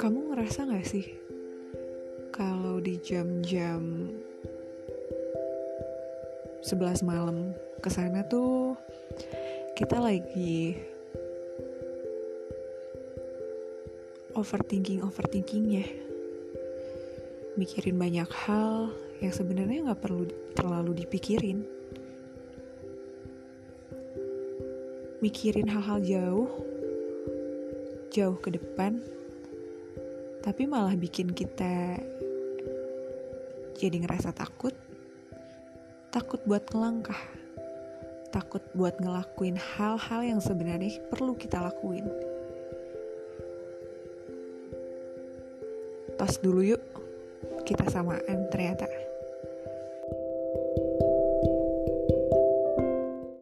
Kamu ngerasa gak sih kalau di jam-jam 11 malam ke sana tuh kita lagi overthinking overthinkingnya mikirin banyak hal yang sebenarnya nggak perlu terlalu dipikirin. Mikirin hal-hal jauh jauh ke depan tapi malah bikin kita jadi ngerasa takut. Takut buat ngelangkah. Takut buat ngelakuin hal-hal yang sebenarnya perlu kita lakuin. Tos dulu yuk kita samaan ternyata